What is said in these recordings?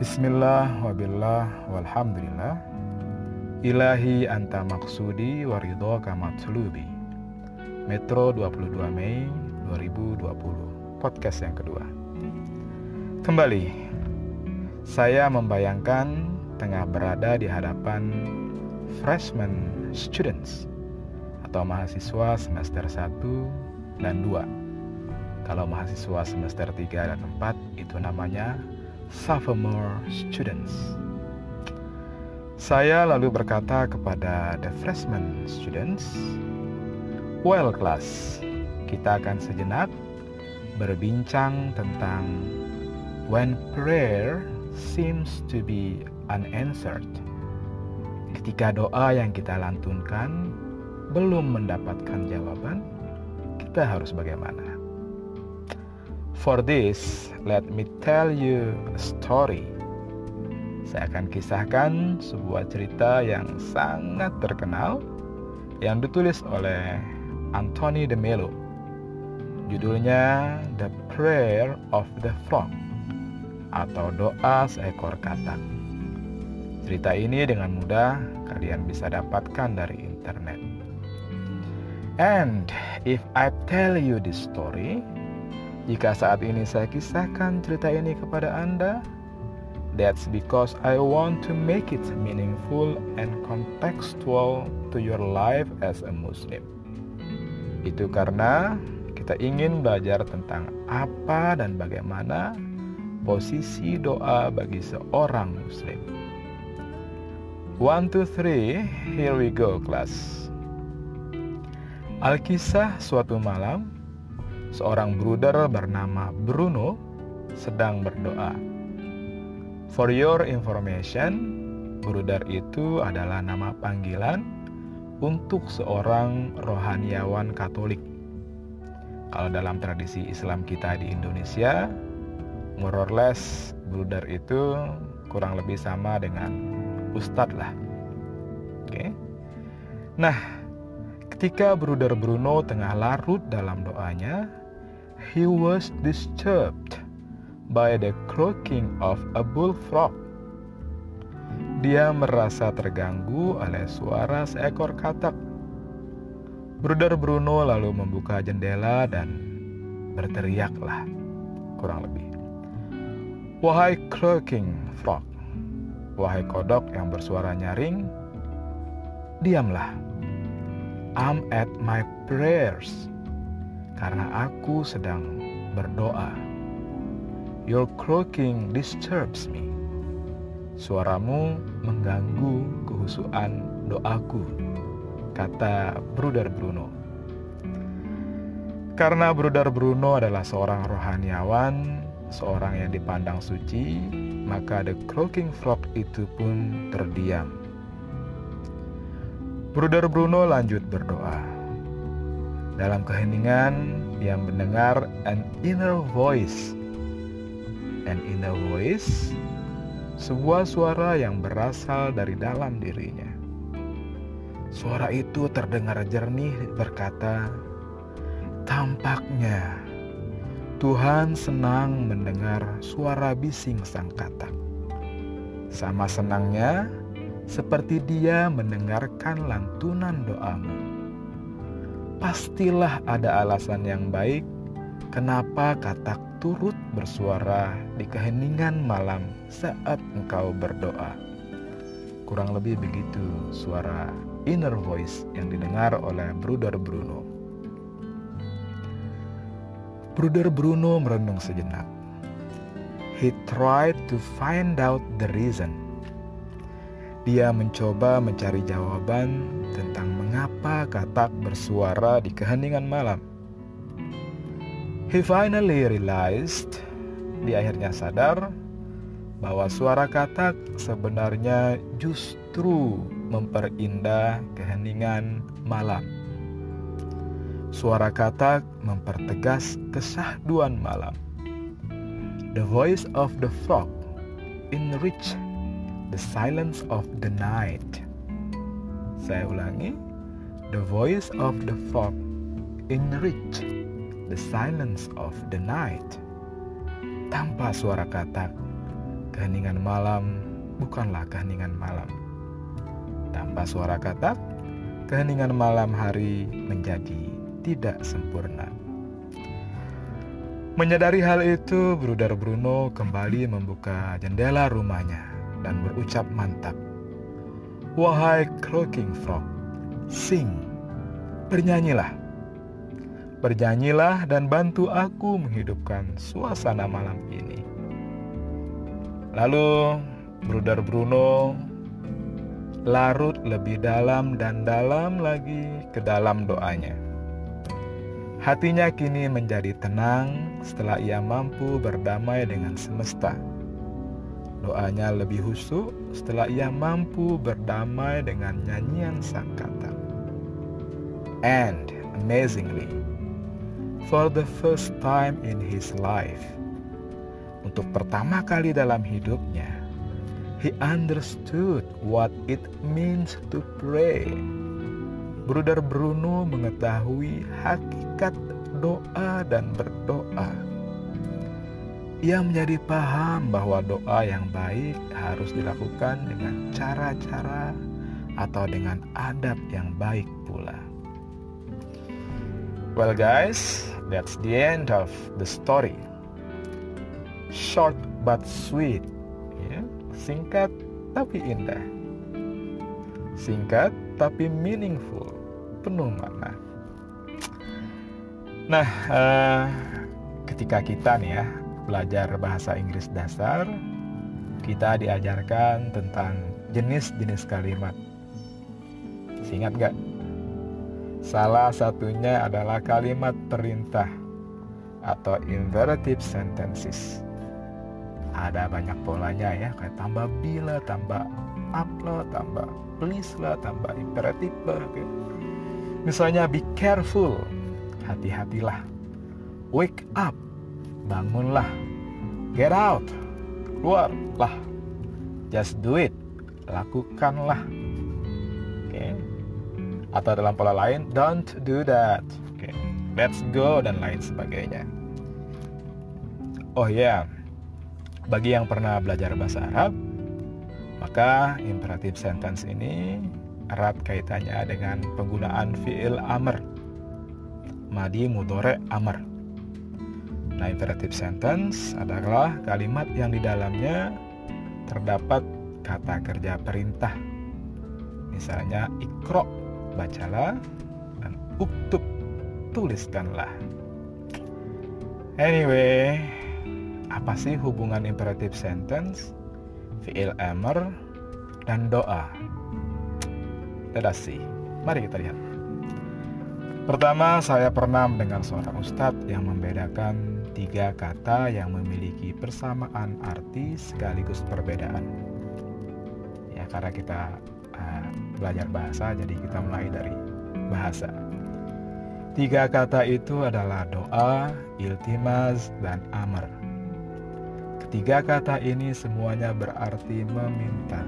Bismillah wabillah walhamdulillah. Ilahi anta maksudi waridho kamatlubi Metro 22 Mei 2020 Podcast yang kedua. Kembali Saya membayangkan tengah berada di hadapan freshman students Atau mahasiswa semester 1 dan 2 Kalau mahasiswa semester 3 dan 4 itu namanya sophomore students. Saya lalu berkata kepada the freshman students, "Well, class, kita akan sejenak berbincang tentang when prayer seems to be unanswered." Ketika doa yang kita lantunkan belum mendapatkan jawaban, kita harus bagaimana? For this, let me tell you a story. Saya akan kisahkan sebuah cerita yang sangat terkenal yang ditulis oleh Anthony de Mello. Judulnya The Prayer of the Frog atau Doa Seekor Katak. Cerita ini dengan mudah kalian bisa dapatkan dari internet. And if I tell you this story, jika saat ini saya kisahkan cerita ini kepada Anda, that's because I want to make it meaningful and contextual to your life as a Muslim. Itu karena kita ingin belajar tentang apa dan bagaimana posisi doa bagi seorang Muslim. One, two, three, here we go, class. Alkisah suatu malam, seorang bruder bernama Bruno sedang berdoa. For your information, bruder itu adalah nama panggilan untuk seorang rohaniawan Katolik. Kalau dalam tradisi Islam kita di Indonesia, more or less bruder itu kurang lebih sama dengan ustadz lah. Oke. Nah, ketika bruder Bruno tengah larut dalam doanya, he was disturbed by the croaking of a bullfrog. Dia merasa terganggu oleh suara seekor katak. Bruder Bruno lalu membuka jendela dan berteriaklah, kurang lebih. Wahai croaking frog, wahai kodok yang bersuara nyaring, diamlah. I'm at my prayers karena aku sedang berdoa. Your croaking disturbs me. Suaramu mengganggu kehusuan doaku, kata Bruder Bruno. Karena Bruder Bruno adalah seorang rohaniawan, seorang yang dipandang suci, maka the croaking frog itu pun terdiam. Bruder Bruno lanjut berdoa. Dalam keheningan, dia mendengar an inner voice. An inner voice, sebuah suara yang berasal dari dalam dirinya. Suara itu terdengar jernih berkata, "Tampaknya Tuhan senang mendengar suara bising sang katak. Sama senangnya seperti Dia mendengarkan lantunan doamu." Pastilah ada alasan yang baik kenapa katak turut bersuara di keheningan malam saat engkau berdoa. Kurang lebih begitu suara inner voice yang didengar oleh Bruder Bruno. Bruder Bruno merenung sejenak. He tried to find out the reason. Dia mencoba mencari jawaban tentang mengapa katak bersuara di keheningan malam. He finally realized, di akhirnya sadar, bahwa suara katak sebenarnya justru memperindah keheningan malam. Suara katak mempertegas kesahduan malam. The voice of the frog enrich the silence of the night. Saya ulangi, the voice of the frog enrich the silence of the night. Tanpa suara katak, keheningan malam bukanlah keheningan malam. Tanpa suara kata, keheningan malam hari menjadi tidak sempurna. Menyadari hal itu, Bruder Bruno kembali membuka jendela rumahnya dan berucap mantap. Wahai croaking frog, sing, bernyanyilah. Bernyanyilah dan bantu aku menghidupkan suasana malam ini. Lalu, Bruder Bruno larut lebih dalam dan dalam lagi ke dalam doanya. Hatinya kini menjadi tenang setelah ia mampu berdamai dengan semesta. Doanya lebih husuk setelah ia mampu berdamai dengan nyanyian sang kata. And amazingly, for the first time in his life, untuk pertama kali dalam hidupnya, he understood what it means to pray Bruder Bruno mengetahui hakikat doa dan berdoa. Ia menjadi paham bahwa doa yang baik harus dilakukan dengan cara-cara atau dengan adab yang baik pula. Well guys, that's the end of the story. Short but sweet, ya, singkat tapi indah. Singkat tapi meaningful penuh makna. Nah, uh, ketika kita nih ya belajar bahasa Inggris dasar, kita diajarkan tentang jenis-jenis kalimat. Ingat gak? Salah satunya adalah kalimat perintah atau imperative sentences. Ada banyak polanya ya, kayak tambah bila, tambah up lah, tambah please lah, tambah imperatif lah. Gitu Misalnya be careful, hati-hatilah. Wake up, bangunlah. Get out, keluarlah. Just do it, lakukanlah. Oke. Okay. Atau dalam pola lain, don't do that. Oke. Okay. Let's go dan lain sebagainya. Oh ya, yeah. bagi yang pernah belajar bahasa Arab, maka imperatif sentence ini erat kaitannya dengan penggunaan fiil amr madi mudore amr nah imperative sentence adalah kalimat yang di dalamnya terdapat kata kerja perintah misalnya ikro bacalah dan uktub tuliskanlah anyway apa sih hubungan imperative sentence fiil amr dan doa Dedasi. Mari kita lihat. Pertama, saya pernah mendengar seorang ustadz yang membedakan tiga kata yang memiliki persamaan arti sekaligus perbedaan. Ya, karena kita uh, belajar bahasa, jadi kita mulai dari bahasa. Tiga kata itu adalah doa, iltimas, dan amr. Ketiga kata ini semuanya berarti meminta.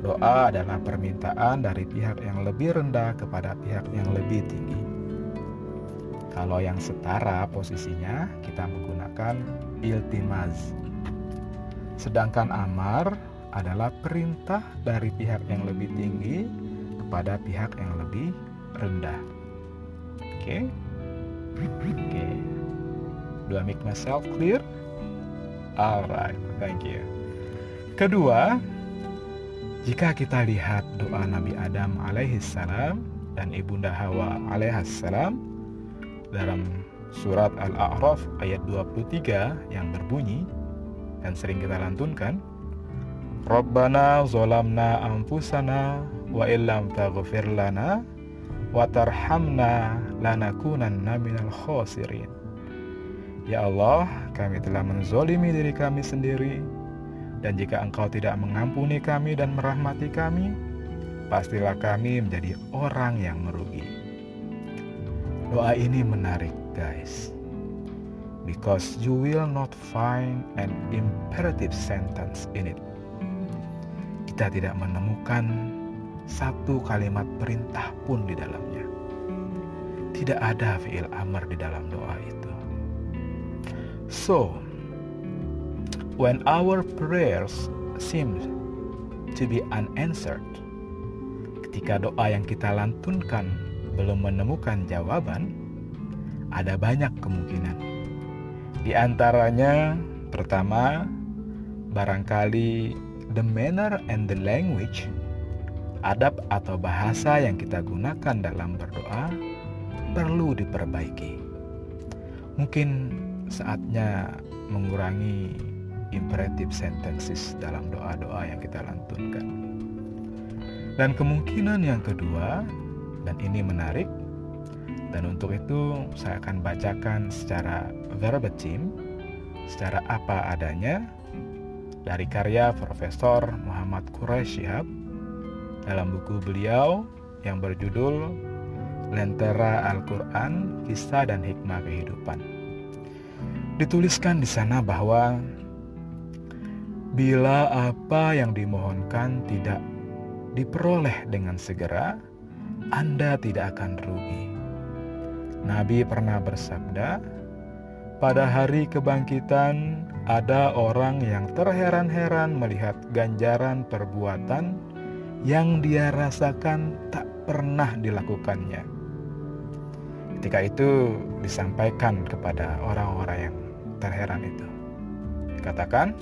Doa adalah permintaan dari pihak yang lebih rendah kepada pihak yang lebih tinggi. Kalau yang setara posisinya, kita menggunakan iltimaz. Sedangkan amar adalah perintah dari pihak yang lebih tinggi kepada pihak yang lebih rendah. Oke? Okay? Oke. Okay. Do I make myself clear? Alright, thank you. Kedua, jika kita lihat doa Nabi Adam alaihissalam dan Ibunda Hawa alaihissalam dalam surat Al-A'raf ayat 23 yang berbunyi dan sering kita lantunkan Rabbana zolamna anfusana wa illam taghfir lana wa tarhamna lanakunanna minal khosirin Ya Allah, kami telah menzolimi diri kami sendiri dan jika engkau tidak mengampuni kami dan merahmati kami, pastilah kami menjadi orang yang merugi. Doa ini menarik, guys. Because you will not find an imperative sentence in it. Kita tidak menemukan satu kalimat perintah pun di dalamnya. Tidak ada fi'il amr di dalam doa itu. So, when our prayers seem to be unanswered, ketika doa yang kita lantunkan belum menemukan jawaban, ada banyak kemungkinan. Di antaranya, pertama, barangkali the manner and the language, adab atau bahasa yang kita gunakan dalam berdoa perlu diperbaiki. Mungkin saatnya mengurangi imperative sentences dalam doa-doa yang kita lantunkan. Dan kemungkinan yang kedua, dan ini menarik, dan untuk itu saya akan bacakan secara verbatim, secara apa adanya, dari karya Profesor Muhammad Quraish Shihab dalam buku beliau yang berjudul Lentera Al-Quran, Kisah dan Hikmah Kehidupan. Dituliskan di sana bahwa bila apa yang dimohonkan tidak diperoleh dengan segera, Anda tidak akan rugi. Nabi pernah bersabda, "Pada hari kebangkitan, ada orang yang terheran-heran melihat ganjaran perbuatan yang dia rasakan tak pernah dilakukannya. Ketika itu disampaikan kepada orang-orang yang terheran itu. Dikatakan,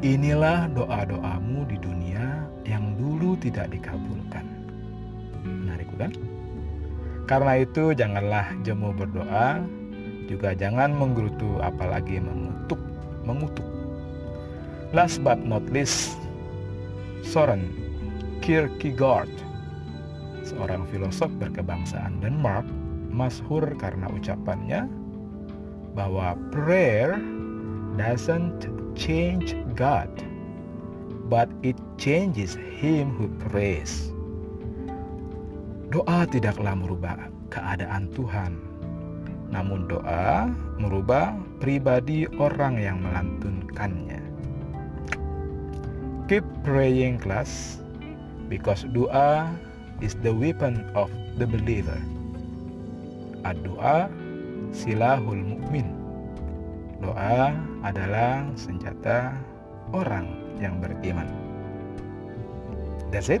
inilah doa-doamu di dunia yang dulu tidak dikabulkan. Bukan? Karena itu janganlah jemu berdoa, juga jangan menggerutu apalagi mengutuk mengutuk. Last but not least, Soren Kierkegaard, seorang filosof berkebangsaan Denmark, masyhur karena ucapannya bahwa prayer doesn't change God, but it changes him who prays. Doa tidaklah merubah keadaan Tuhan, namun doa merubah pribadi orang yang melantunkannya. Keep praying class because doa is the weapon of the believer. Ad-doa silahul mukmin. Doa adalah senjata orang yang beriman. That's it.